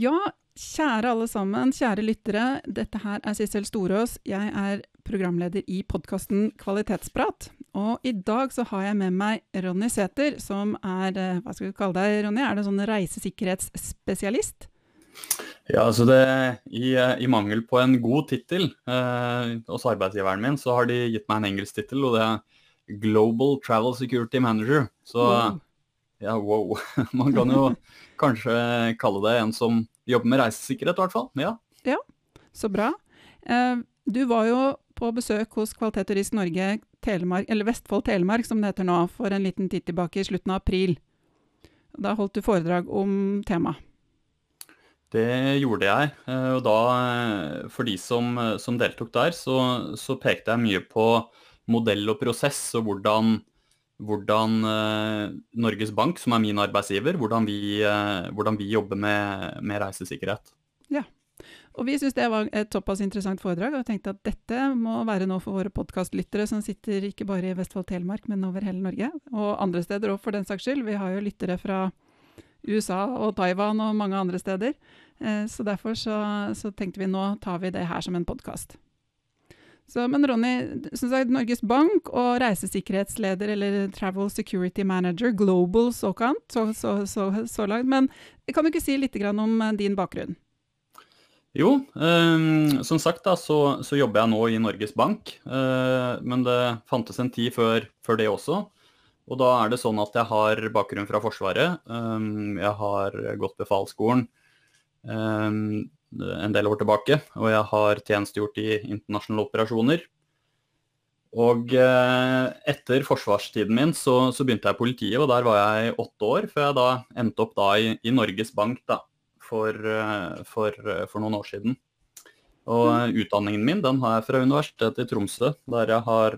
Ja, kjære alle sammen, kjære lyttere. Dette her er Sissel Storås. Jeg er programleder i podkasten Kvalitetsprat. Og i dag så har jeg med meg Ronny Sæther, som er eh, Hva skal vi kalle deg, Ronny? Er det sånn reisesikkerhetsspesialist? Ja, altså det, i, i, mangel på en god tittel eh, hos arbeidsgiveren min, så har de gitt meg en engelsk tittel, og det er Global Travel Security Manager. Så wow. Ja, wow. Man kan jo kanskje kalle det en som jobber med reisesikkerhet, i hvert fall. Ja. ja, så bra. Eh, du var jo på besøk hos Kvalitet Turist Norge Telemark, eller Vestfold Telemark, som det heter nå, for en liten tid tilbake i slutten av april. Da holdt du foredrag om temaet. Det gjorde jeg. Eh, og da, eh, for de som, som deltok der, så, så, pekte jeg mye på modell og prosess, og hvordan hvordan eh, Norges Bank, som er min arbeidsgiver, hvordan vi, eh, hvordan vi jobber med, med, reisesikkerhet. Ja, og vi syns det var et såpass interessant foredrag, og tenkte at dette må være noe for våre podkastlyttere som sitter ikke bare i Vestfold Telemark, men over hele Norge, og andre steder òg, for den saks skyld. Vi har jo lyttere fra USA og Taiwan og mange andre steder. Eh, så derfor så, så tenkte vi nå tar vi det her som en podkast. Så, men Ronny, som sagt, Norges Bank og reisesikkerhetsleder, eller Travel Security Manager, Global såkant, så, så, så, så langt. Men kan du ikke si litt om eh, din bakgrunn? Jo, eh, som sagt da, så, så, jobber jeg nå i Norges Bank. Eh, men det fantes en tid før, før, det også. Og da er det sånn at jeg har bakgrunn fra Forsvaret. Eh, jeg har gått befalsskolen. En del år tilbake, og jeg har tjenestegjort i internasjonale operasjoner. Og eh, etter forsvarstiden min så, så, begynte jeg i politiet, og der var jeg åtte år, før jeg da endte opp da i, i Norges Bank da, for, eh, for, eh, for, noen år siden. Og utdanningen min den har jeg fra Universitetet i Tromsø, der jeg har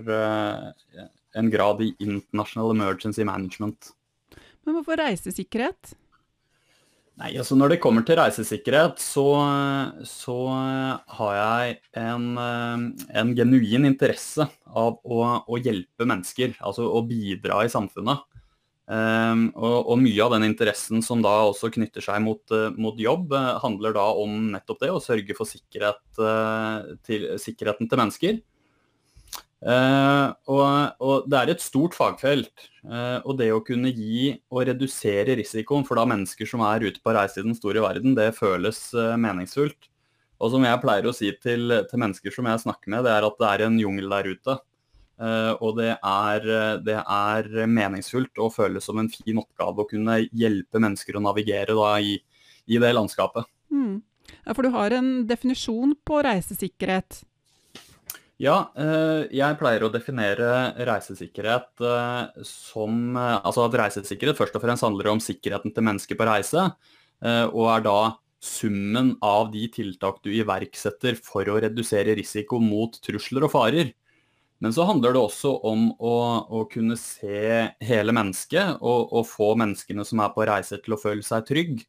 en grad i International Emergency Management. Men hvorfor reisesikkerhet? Nei, altså Når det kommer til reisesikkerhet, så, så har jeg en, eh, en, genuin interesse av å, å, hjelpe mennesker, altså å bidra i samfunnet. Um, og, og, mye av den interessen som da også knytter seg mot, uh, mot jobb, handler da om nettopp det, å sørge for sikkerhet, til, sikkerheten til mennesker. Uh, og, og, det er et stort fagfelt. Uh, og det å kunne gi og redusere risikoen for da mennesker som er ute på reise i den store verden, det føles uh, meningsfullt. Og som jeg pleier å si til, til, mennesker som jeg snakker med, det er at det er en jungel der ute. og det er, det er, meningsfullt og føles som en fin oppgave å kunne hjelpe mennesker å navigere da, i, i, det landskapet. Mm. Ja, for du har en definisjon på reisesikkerhet. Ja, eh, jeg pleier å definere reisesikkerhet eh, som eh, Altså at reisesikkerhet først og fremst handler om sikkerheten til mennesker på reise, og er da summen av de tiltak du iverksetter for å redusere risiko mot trusler og farer. Men så handler det også om å, å kunne se hele mennesket, og, og, få menneskene som er på reise til å føle seg trygg.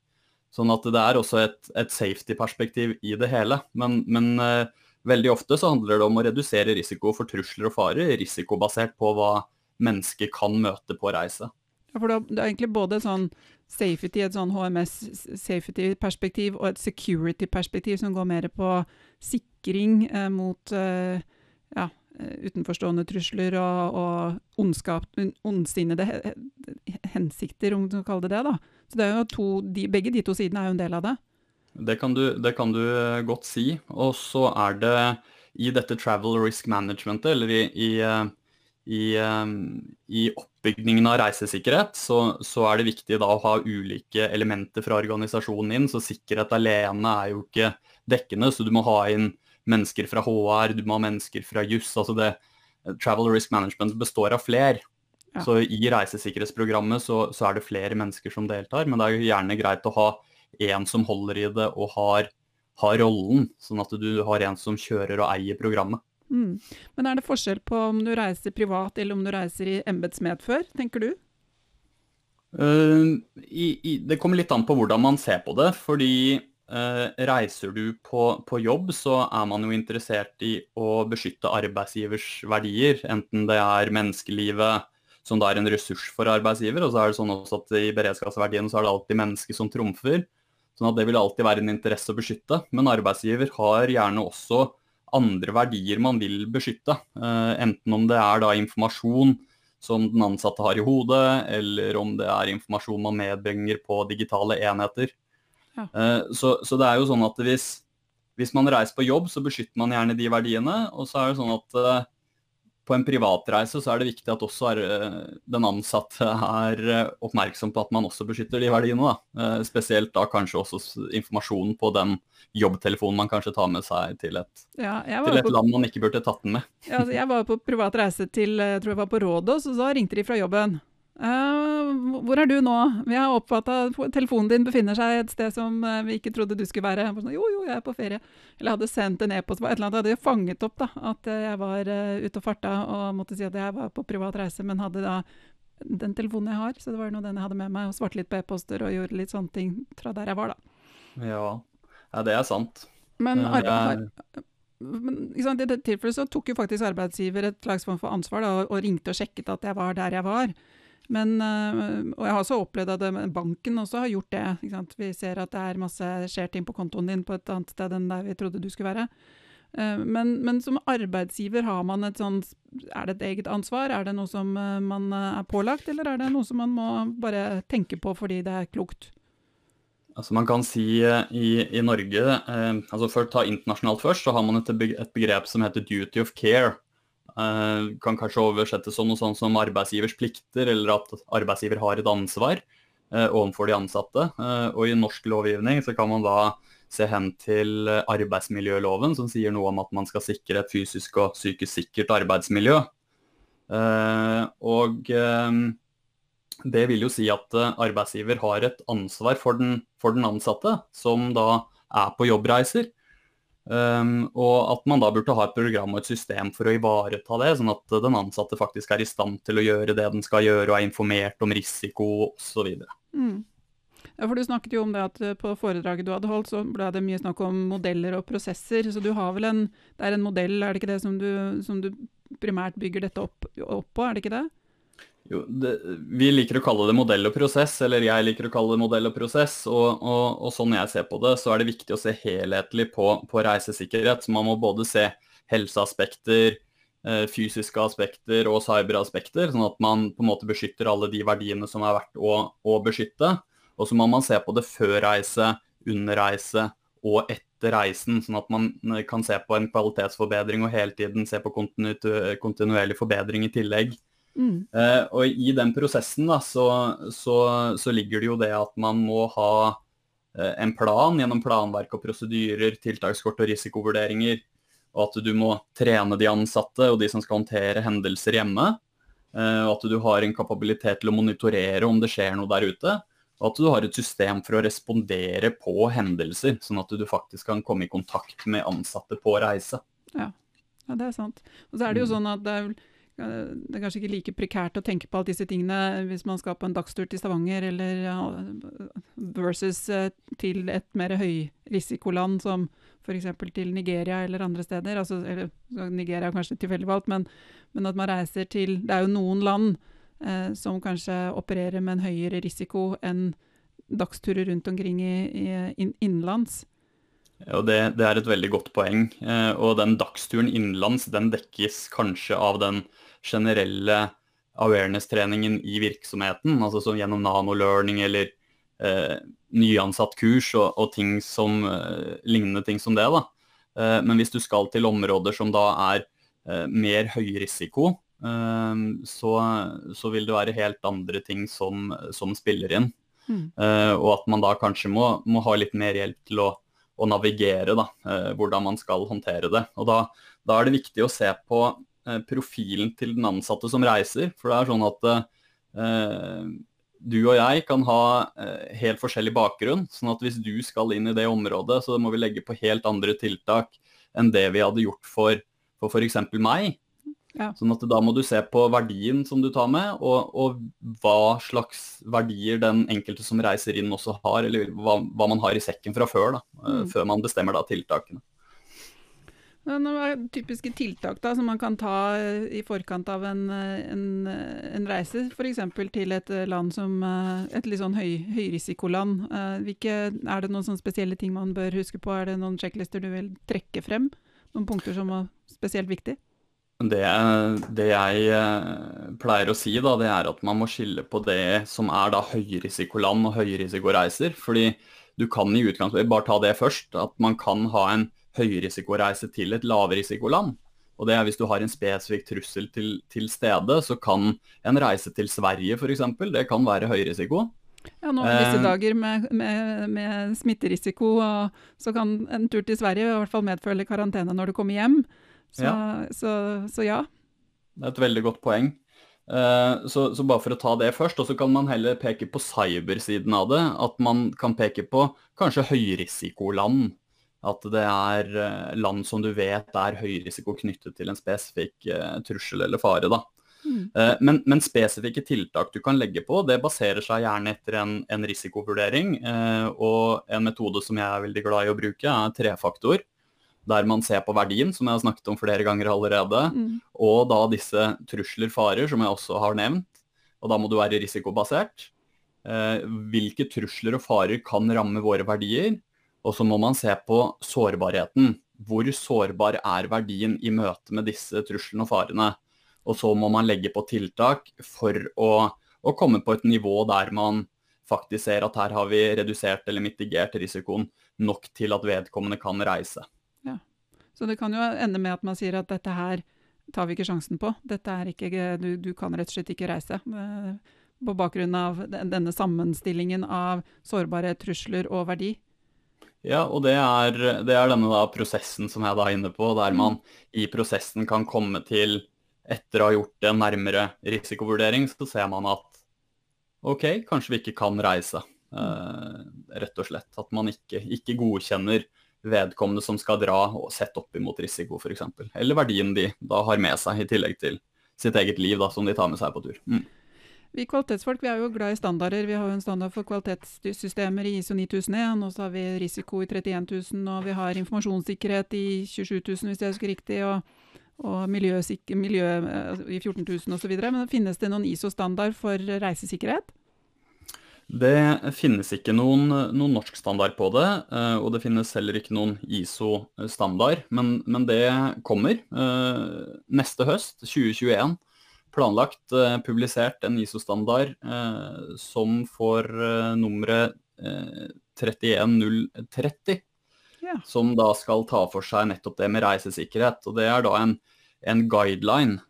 Sånn at det er også et, et safety-perspektiv i det hele. Men, men Veldig ofte så handler det om å redusere risiko for trusler og farer, risikobasert på hva mennesker kan møte på reise. Ja, for det er egentlig både sånn safety, et sånn HMS-safety-perspektiv og et security-perspektiv som går mer på sikring eh, mot eh, ja, eh, utenforstående trusler og, og ondskap, ondsinnede hensikter, om du kan kalle det det. da. Så det er jo to, de, Begge de to sidene er jo en del av det. Det kan, du, det kan du eh, godt si. Og så er det i dette travel risk managementet, eller i, i, eh, i, eh, i oppbyggingen av reisesikkerhet, så, så, er det viktig da å ha ulike elementer fra organisasjonen inn. Så sikkerhet alene er jo ikke dekkende, så du må ha inn mennesker fra HR, du må ha mennesker fra juss. altså det Travel risk management består av flere. Ja. Så i reisesikkerhetsprogrammet så, så, er det flere mennesker som deltar, men det er jo gjerne greit å ha en som holder i det og har, har rollen, sånn at du har en som kjører og eier programmet. Mm. Men er det forskjell på om du reiser privat eller om du reiser i embetsmedfør, tenker du? Uh, i, i, det kommer litt an på hvordan man ser på det. Fordi uh, reiser du på, på, jobb, så er man jo interessert i å beskytte arbeidsgivers verdier. Enten det er menneskelivet, som da er en ressurs for arbeidsgiver, og så er det sånn også at i beredskapsverdien så er det alltid mennesket som trumfer. Sånn at det vil alltid være en interesse å beskytte. Men arbeidsgiver har gjerne også andre verdier man vil beskytte. Eh, enten om det er da informasjon som den ansatte har i hodet, eller om det er informasjon man medbringer på digitale enheter. Ja. Eh, så, så, det er jo sånn at hvis, hvis, man reiser på jobb, så beskytter man gjerne de verdiene. Og så er det sånn at eh, på en privatreise så er det viktig at også er, eh, den ansatte er eh, oppmerksom på at man også beskytter de verdiene. Da. Eh, spesielt da kanskje også informasjonen på den jobbtelefonen man kanskje tar med seg til et, ja, til et på, land man ikke burde tatt den med. Ja, altså jeg var på privat reise til jeg tror jeg var på Rådås, og så ringte de fra jobben. Uh, hvor er du nå? Vi har oppfatta at telefonen din befinner seg et sted som uh, vi ikke trodde du skulle være. Sånn, jo, jo, jeg er på ferie. Eller hadde sendt en e-post. på Et eller annet hadde jo fanget opp da, at uh, jeg var ute og farta og måtte si at jeg var på privat reise, men hadde da den telefonen jeg har. Så det var nå den jeg hadde med meg, og svarte litt på e-poster og gjorde litt sånne ting fra der jeg var, da. Ja, ja det er sant. Men, arbeid, men sant, i dette tilfellet så tok jo faktisk arbeidsgiver et slags form for ansvar da, og ringte og sjekket at jeg var der jeg var. Men, eh, og jeg har også opplevd at eh, banken også har gjort det. Vi ser at det er masse skjer ting på kontoen din på et annet sted enn der vi trodde du skulle være. Eh, men, men, som arbeidsgiver, har man et sånn Er det et eget ansvar? Er det noe som man er pålagt, eller er det noe som man må bare tenke på fordi det er klokt? Altså Man kan si i, i Norge eh, altså For å ta internasjonalt først, så har man et begrep som heter duty of care. Uh, kan kanskje oversettes som noe sånt som arbeidsgivers plikter, eller at arbeidsgiver har et ansvar uh, overfor de ansatte. Uh, og i norsk lovgivning så kan man da se hen til arbeidsmiljøloven, som sier noe om at man skal sikre et fysisk og psykisk sikkert arbeidsmiljø. og det vil jo si at arbeidsgiver har et ansvar for den, for den ansatte, som da er på jobbreiser. Um, og at man da burde ha et program og et system for å ivareta det, sånn at den ansatte faktisk er i stand til å gjøre det den skal gjøre og er informert om risiko osv. Mm. Ja, for Du snakket jo om det at eh, på foredraget du hadde holdt, så ble det mye snakk om modeller og prosesser. Så du har vel en, det er en modell, er det ikke det, som du, som du primært bygger dette opp, opp på, er det ikke det? Jo, det, vi liker å kalle det modell og prosess, eller jeg liker å kalle det modell og prosess. Og, og, og sånn jeg ser på det, så er det viktig å se helhetlig på, på reisesikkerhet. Så man må både se helseaspekter, eh, fysiske aspekter og cyberaspekter, sånn at man på en måte beskytter alle de verdiene som er verdt å, å beskytte. Og så må man se på det før reise, under reise og etter reisen, sånn at man eh, kan se på en kvalitetsforbedring og hele tiden se på kontinu kontinuerlig forbedring i tillegg. Mm. Uh, og i den prosessen da, så, så, så, ligger det jo det at man må ha uh, en plan gjennom planverk og prosedyrer, tiltakskort og risikovurderinger. Og at du må trene de ansatte og de som skal håndtere hendelser hjemme. Uh, og at du har en kapabilitet til å monitorere om det skjer noe der ute. Og at du har et system for å respondere på hendelser, sånn at du faktisk kan komme i kontakt med ansatte på reise. Ja, ja det er sant. Og så er det jo mm. sånn at det er det er kanskje ikke like prekært å tenke på alle disse tingene hvis man skal på en dagstur til Stavanger, eller versus eh, til et mer høyrisikoland som f.eks. til Nigeria eller andre steder. Altså, eller, Nigeria er kanskje tilfeldig valgt, men, men, at man reiser til Det er jo noen land eh, som kanskje opererer med en høyere risiko enn dagsturer rundt omkring i, i innenlands. Og det, det, er et veldig godt poeng. Eh, og den dagsturen innenlands den dekkes kanskje av den generelle awareness-treningen i virksomheten, altså som gjennom nano-learning eller eh, nyansatt kurs og, og ting som, eh, lignende ting som det. da. Eh, men hvis du skal til områder som da er eh, mer høyrisiko, eh, så, så, vil det være helt andre ting som, som spiller inn. Mm. Eh, og at man da kanskje må, må, ha litt mer hjelp til å, å navigere da, hvordan man skal håndtere det. Og da, da er det viktig å se på eh, profilen til den ansatte som reiser. For det er sånn at eh, du og jeg kan ha eh, helt forskjellig bakgrunn. sånn at hvis du skal inn i det området, så må vi legge på helt andre tiltak enn det vi hadde gjort for f.eks. meg. Ja. Sånn at da må du se på verdien som du tar med, og, og, hva slags verdier den enkelte som reiser inn også har, eller hva, hva man har i sekken fra før, da, mm. før man bestemmer da tiltakene. Noen typiske tiltak da, som man kan ta i forkant av en, en, en reise, f.eks. til et land som et litt sånn høy, høyrisikoland. Hvilke, er det noen spesielle ting man bør huske på? Er det noen sjekklister du vil trekke frem? Noen punkter som er spesielt viktige? Det, det, jeg eh, pleier å si, da, det er at man må skille på det som er da høyrisikoland og høyrisikoreiser. Fordi du kan i utgangspunktet bare ta det først, at man kan ha en høyrisikoreise til et lavrisikoland. Og det er Hvis du har en spesifikk trussel til, til stede, så kan en reise til Sverige f.eks. Det kan være høyrisiko. Ja, nå disse eh, dager med, med, med, smitterisiko, så kan en tur til Sverige i hvert fall medfølge karantene når du kommer hjem. Så ja. Så, så ja. Det er et veldig godt poeng. Uh, så, så, bare for å ta det først, og så kan man heller peke på cybersiden av det. At man kan peke på kanskje høyrisikoland. At det er uh, land som du vet er høyrisiko knyttet til en spesifikk uh, trussel eller fare. da. Mm. Men, men, spesifikke tiltak du kan legge på, det baserer seg gjerne etter en, en risikovurdering. Og en metode som jeg er veldig glad i å bruke, er trefaktor der man ser på verdien, som jeg har snakket om flere ganger allerede, mm. og da disse trusler, farer, som jeg også har nevnt. Og da må du være risikobasert. Eh, hvilke trusler og farer kan ramme våre verdier? Og så må man se på sårbarheten. Hvor sårbar er verdien i møte med disse truslene og farene? Og så må man legge på tiltak for å, å komme på et nivå der man faktisk ser at her har vi redusert eller mitigert risikoen nok til at vedkommende kan reise. Så det kan jo ende med at man sier at dette her tar vi ikke sjansen på. Dette er ikke, du, du kan rett og slett ikke reise. Eh, på bakgrunn av denne sammenstillingen av sårbare trusler og verdi. Ja, og det er, det er denne da, prosessen som jeg da er inne på, der man i prosessen kan komme til, etter å ha gjort en nærmere risikovurdering, så ser man at OK, kanskje vi ikke kan reise. Eh, rett og slett. At man ikke, ikke godkjenner vedkommende som skal dra, og sett opp imot risiko f.eks. Eller verdien de da har med seg, i tillegg til sitt eget liv da, som de tar med seg på tur. Mm. Vi kvalitetsfolk vi er jo glad i standarder. Vi har jo en standard for kvalitetssystemer i ISO 9001, og så har vi risiko i 31 000, og vi har informasjonssikkerhet i 27 000, hvis jeg husker riktig. og og miljø, eh, i 14 000 osv. Men finnes det noen ISO-standard for reisesikkerhet? Det finnes ikke noen, noen, norsk standard på det, eh, og det finnes heller ikke noen ISO-standard. Men, men, det kommer eh, neste høst, 2021. Planlagt eh, publisert en ISO-standard som får nummeret 31030. Ja. Som da skal ta for seg nettopp det med reisesikkerhet. Og det er da en, en guideline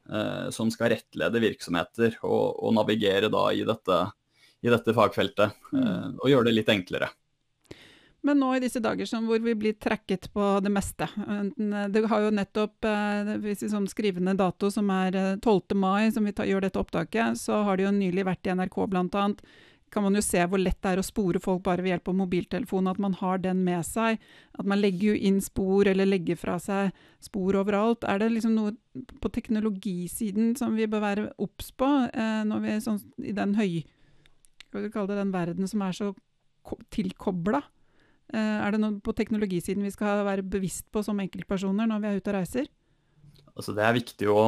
som skal rettlede virksomheter og, og navigere da i dette i dette fagfeltet, mm. eh, og gjøre det litt enklere. Men nå i disse dager som hvor vi blir trekket på det meste eh, Det har jo nettopp, eh, hvis vi sånn skrivende dato som er 12. mai, som vi tar, gjør dette opptaket, så har det jo nylig vært i NRK bl.a. Kan man jo se hvor lett det er å spore folk bare ved hjelp av mobiltelefonen. At man har den med seg. At man legger jo inn spor, eller legger fra seg spor overalt. Er det liksom noe på teknologisiden som vi bør være obs på når vi sånn, i den høy skal vi kalle det, den verden som er så tilkobla. Eh, er det noe på teknologisiden vi skal være bevisst på som enkeltpersoner når vi er ute og reiser? Altså det, er å,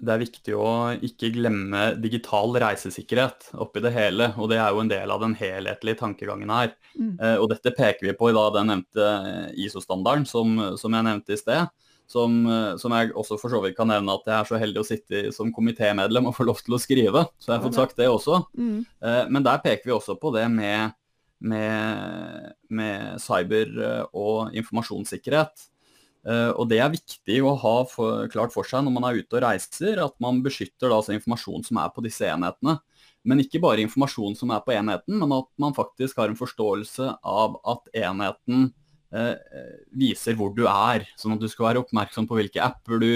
det, er viktig å, ikke glemme digital reisesikkerhet oppi det hele. og Det er jo en del av den helhetlige tankegangen her. Mm. Eh, og Dette peker vi på i da, den nevnte ISO-standarden som, som, jeg nevnte i sted. Som, eh, som, jeg også for så vidt kan nevne at jeg er så heldig å sitte som komitémedlem og få lov til å skrive. Så jeg har fått sagt det også. Mm. Eh, men der peker vi også på det med, med, med cyber eh, og informasjonssikkerhet. Og det er viktig å ha for, klart for seg når man er ute og reiser, at man beskytter da, altså informasjon som er på disse enhetene. Men ikke bare informasjon som er på enheten, men at man faktisk har en forståelse av at enheten Eh, viser hvor du er. Sånn at du skal være oppmerksom på hvilke apper du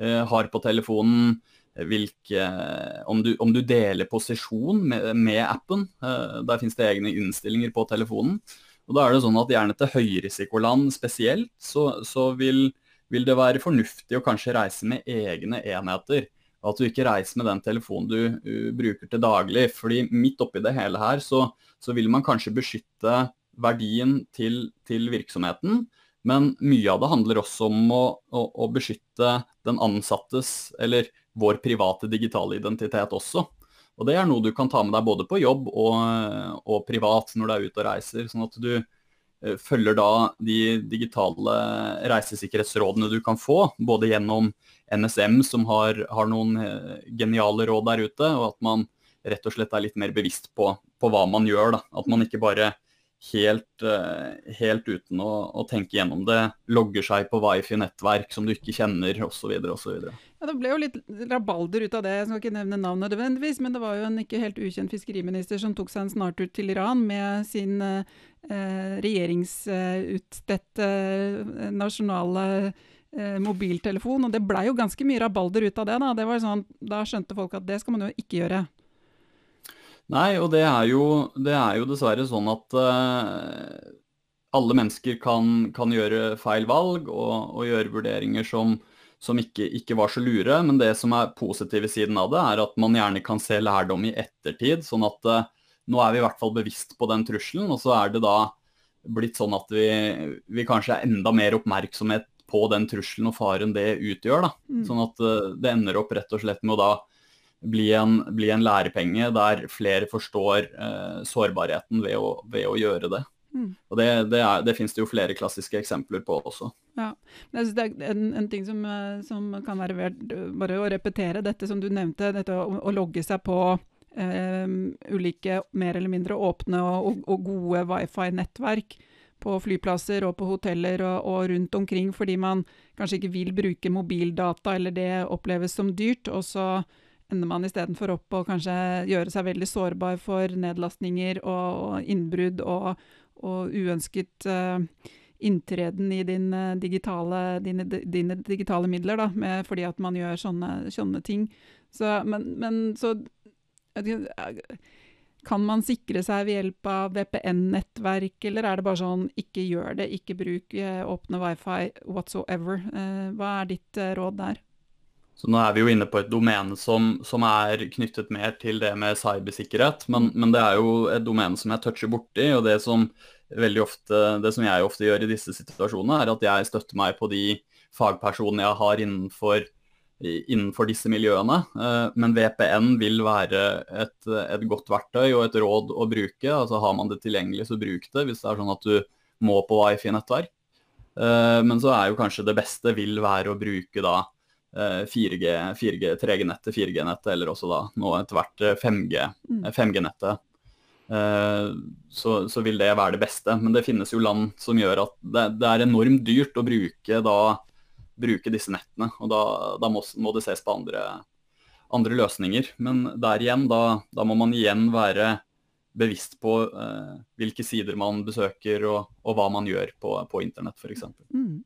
har på telefonen, hvilke, om, du, om, du, deler posisjon med, med appen. Der finnes det egne innstillinger på telefonen. Og da er det sånn at Gjerne til høyrisikoland spesielt, så, så vil, vil, det være fornuftig å kanskje reise med egne enheter. At du ikke reiser med den telefonen du uh, bruker til daglig. fordi midt oppi det hele her, så, så vil man kanskje beskytte verdien til, til, virksomheten. Men mye av det handler også om å, å, å beskytte den ansattes, eller vår private digitale identitet også. Og det er noe du kan ta med deg både på jobb og, og privat når du er ute og reiser. Sånn at du uh, følger da de digitale reisesikkerhetsrådene du kan få, både gjennom NSM som har, har, noen eh, geniale råd der ute, og at man rett og slett er litt mer bevisst på, på hva man gjør. Da. At man ikke bare helt, eh, helt uten å, å, tenke gjennom det logger seg på wifi-nettverk som du ikke kjenner osv. osv. Ja, Det ble jo litt rabalder ut av det. Jeg skal ikke nevne navn nødvendigvis, men det var jo en ikke helt ukjent fiskeriminister som tok seg en snartur til Iran med sin eh, regjeringsutstedte eh, nasjonale eh, mobiltelefon. Og det blei jo ganske mye rabalder ut av det. Da. det var sånn, da skjønte folk at det skal man jo ikke gjøre. Nei, og det er jo, det er jo dessverre sånn at uh, alle mennesker kan, kan, gjøre feil valg og, og gjøre vurderinger som, som ikke, ikke, var så lure. Men det som er positive siden av det, er at man gjerne kan se lærdom i ettertid. Sånn at uh, nå er vi i hvert fall bevisst på den trusselen, og så er det da blitt sånn at vi, vi kanskje er enda mer oppmerksomhet på den trusselen og faren det utgjør. Da. Mm. Sånn at uh, det ender opp rett og slett med å da bli en, bli en lærepenge der flere forstår eh, sårbarheten ved å, ved å, gjøre det. Mm. Og det, det, er, det, finnes det jo flere klassiske eksempler på også. Ja, jeg synes det er en, en ting som, eh, som, kan være verdt bare å repetere, dette som du nevnte, dette å, å logge seg på eh, ulike mer eller mindre åpne og, og gode wifi-nettverk på flyplasser og på hoteller og, og, rundt omkring fordi man kanskje ikke vil bruke mobildata, eller det oppleves som dyrt. Og så ender man istedenfor opp og kanskje gjøre seg veldig sårbar for nedlastninger og, innbrudd og, og uønsket uh, inntreden i din, uh, digitale, dine, dine, digitale midler, da, med, fordi at man gjør sånne, sånne ting. Så, men, men så kan man sikre seg ved hjelp av VPN-nettverk, eller er det bare sånn ikke gjør det, ikke bruk eh, åpne wifi whatsoever? Uh, hva er ditt eh, råd der? Så Nå er vi jo inne på et domene som, som er knyttet mer til det med cybersikkerhet, men, men, det er jo et domene som jeg toucher borti. og det som, ofte, det som jeg ofte gjør i disse situasjonene, er at jeg støtter meg på de fagpersonene jeg har innenfor innenfor disse miljøene. Eh, men VPN vil være et, et, godt verktøy og et råd å bruke. altså Har man det tilgjengelig, så bruk det hvis det er sånn at du må på wifi-nettverk. Eh, men så er jo kanskje det beste vil være å bruke da 4G, 4G 3G-nettet, 4G-nettet, eller også da nå etter hvert 5G-nettet. Mm. Så, så, vil det være det beste. Men det finnes jo land som gjør at det, det er enormt dyrt å bruke da bruke disse nettene. Og da, da må, må, det ses på andre, andre, løsninger. Men der igjen, da, da, må man igjen være bevisst på eh, hvilke sider man besøker og, og hva man gjør på, på internett f.eks. Mm.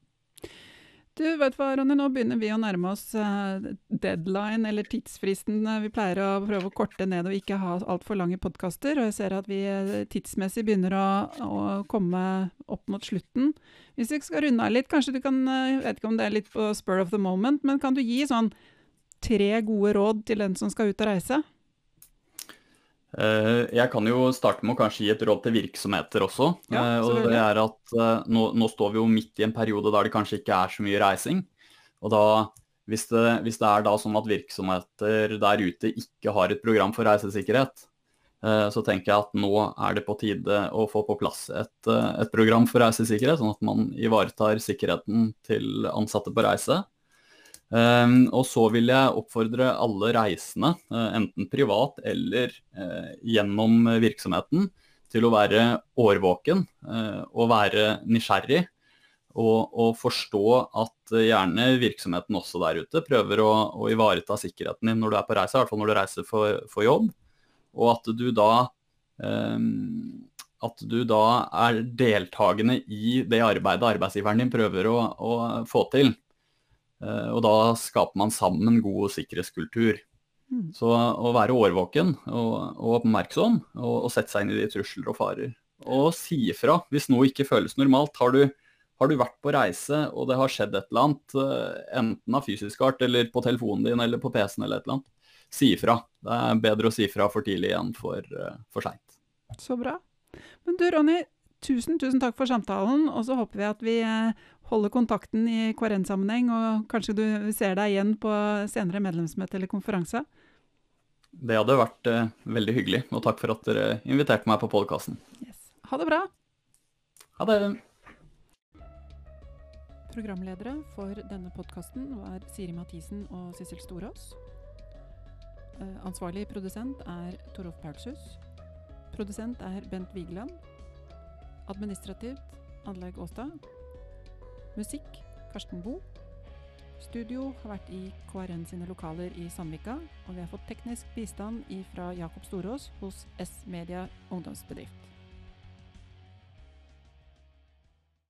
Du vet hva, Ronny, Nå begynner vi å nærme oss uh, deadline, eller tidsfristen. Vi pleier å prøve å korte ned og ikke ha altfor lange podkaster. Og jeg ser at vi uh, tidsmessig begynner å, å, komme opp mot slutten. Hvis vi skal runde av litt, kanskje du kan Jeg vet ikke om det er litt på spur of the moment, men kan du gi sånn tre gode råd til den som skal ut og reise? Eh, jeg kan jo starte med å kanskje gi et råd til virksomheter også. Ja, eh, og det er at eh, nå, nå, står vi jo midt i en periode der det kanskje ikke er så mye reising. Og da, hvis det, hvis det er da sånn at virksomheter der ute ikke har et program for reisesikkerhet, så tenker jeg at nå er det på tide å få på plass et, et program for reisesikkerhet, sånn at man ivaretar sikkerheten til ansatte på reise. Um, og så vil jeg oppfordre alle reisende, uh, enten privat eller uh, gjennom virksomheten, til å være årvåken uh, og være nysgjerrig. Og, og, forstå at gjerne virksomheten også der ute prøver å, å, ivareta sikkerheten din når du er på reise, i hvert fall når du reiser for, for jobb. Og at du da um, at du da er deltakende i det arbeidet arbeidsgiveren din prøver å, å få til. Eh, og da skaper man sammen god sikkerhetskultur. Mm. Så å være årvåken og, og oppmerksom, og, og, sette seg inn i de trusler og farer. Og si ifra hvis noe ikke føles normalt. Har du, har du, vært på reise og det har skjedd et eller annet, eh, enten av fysisk art eller på telefonen din eller på PC-en eller et eller annet, si ifra. Det er bedre å si ifra for tidlig enn for, eh, for seint. Så bra. Men du Ronny, tusen, tusen takk for samtalen. Og så håper vi at vi eh, holder kontakten i KRN-sammenheng, og kanskje du ser deg igjen på senere medlemsmøte eller konferanse. Det hadde vært uh, veldig hyggelig, og takk for at dere inviterte meg på podkasten. Yes. Ha det bra. Ha det. Programledere for denne podkasten var Siri Mathisen og Sissel Storås. Eh, ansvarlig produsent er Torolf Paulshus. Produsent er Bent Vigeland. Administrativt Anlegg Åstad. Musikk Karsten Boe. Studio har vært i KRN sine lokaler i Sandvika, og vi har fått teknisk bistand fra Jakob Storås hos S Media ungdomsbedrift.